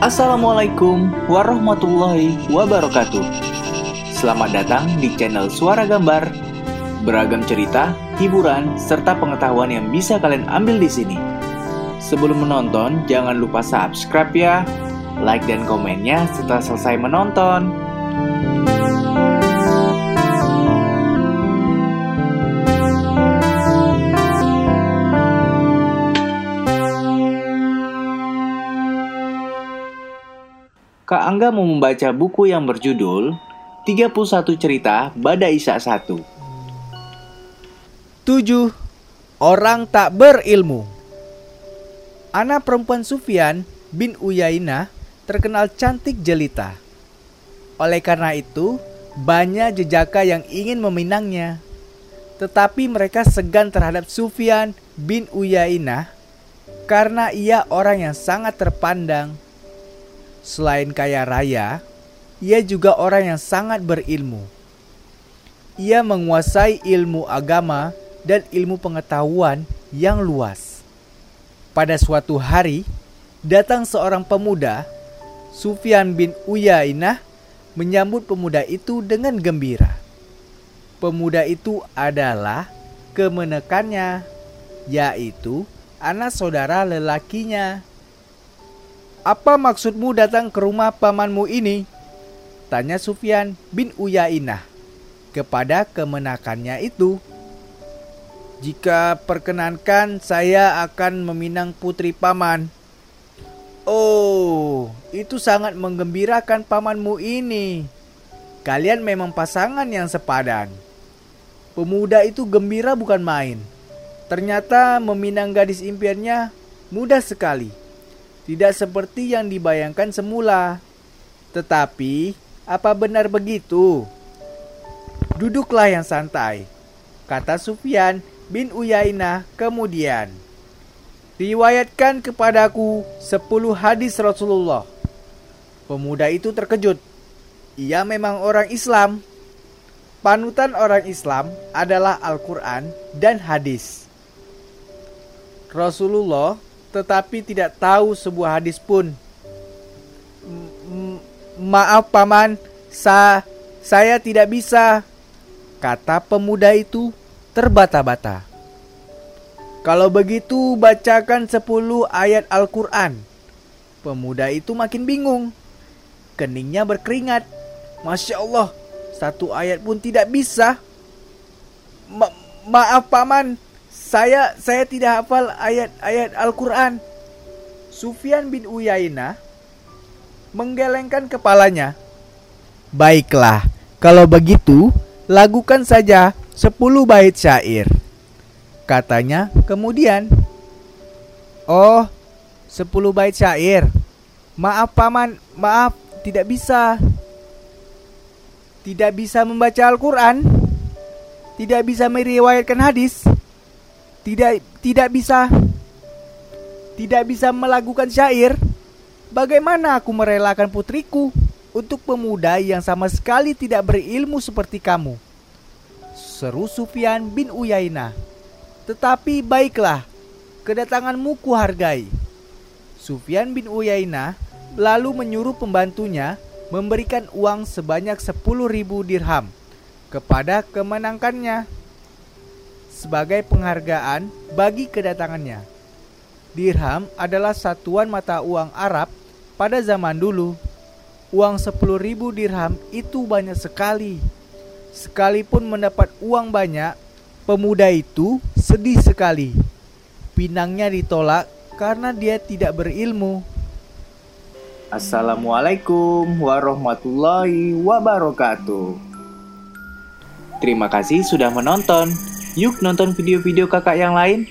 Assalamualaikum warahmatullahi wabarakatuh. Selamat datang di channel Suara Gambar. Beragam cerita, hiburan, serta pengetahuan yang bisa kalian ambil di sini. Sebelum menonton, jangan lupa subscribe ya, like dan komennya setelah selesai menonton. Kak Angga mau membaca buku yang berjudul 31 Cerita Bada Isa 1 7. Orang tak berilmu Anak perempuan Sufyan bin Uyainah terkenal cantik jelita. Oleh karena itu, banyak jejaka yang ingin meminangnya. Tetapi mereka segan terhadap Sufyan bin Uyainah karena ia orang yang sangat terpandang Selain kaya raya, ia juga orang yang sangat berilmu. Ia menguasai ilmu agama dan ilmu pengetahuan yang luas. Pada suatu hari, datang seorang pemuda, Sufyan bin Uyainah, menyambut pemuda itu dengan gembira. Pemuda itu adalah kemenekannya, yaitu anak saudara lelakinya. Apa maksudmu datang ke rumah pamanmu ini? Tanya Sufyan bin Uyainah kepada kemenakannya itu. Jika perkenankan saya akan meminang putri paman. Oh, itu sangat menggembirakan pamanmu ini. Kalian memang pasangan yang sepadan. Pemuda itu gembira bukan main. Ternyata meminang gadis impiannya mudah sekali tidak seperti yang dibayangkan semula. Tetapi, apa benar begitu? Duduklah yang santai, kata Sufyan bin Uyainah kemudian. Riwayatkan kepadaku sepuluh hadis Rasulullah. Pemuda itu terkejut. Ia memang orang Islam. Panutan orang Islam adalah Al-Quran dan hadis. Rasulullah tetapi tidak tahu sebuah hadis pun. Maaf paman, sa saya tidak bisa, kata pemuda itu terbata-bata. Kalau begitu bacakan 10 ayat Al-Quran. Pemuda itu makin bingung. Keningnya berkeringat. Masya Allah, satu ayat pun tidak bisa. Ma maaf paman, saya saya tidak hafal ayat-ayat Al-Qur'an. Sufyan bin Uyainah menggelengkan kepalanya. Baiklah, kalau begitu lakukan saja 10 bait syair. Katanya kemudian. Oh, 10 bait syair. Maaf paman, maaf, tidak bisa. Tidak bisa membaca Al-Qur'an. Tidak bisa meriwayatkan hadis tidak tidak bisa tidak bisa melakukan syair, bagaimana aku merelakan putriku untuk pemuda yang sama sekali tidak berilmu seperti kamu? Seru Sufyan bin Uyainah. Tetapi baiklah, kedatanganmu kuhargai. Sufyan bin Uyainah lalu menyuruh pembantunya memberikan uang sebanyak 10.000 dirham kepada kemenangkannya sebagai penghargaan bagi kedatangannya. Dirham adalah satuan mata uang Arab pada zaman dulu. Uang 10.000 dirham itu banyak sekali. Sekalipun mendapat uang banyak, pemuda itu sedih sekali. Pinangnya ditolak karena dia tidak berilmu. Assalamualaikum warahmatullahi wabarakatuh. Terima kasih sudah menonton. Yuk nonton video-video kakak yang lain.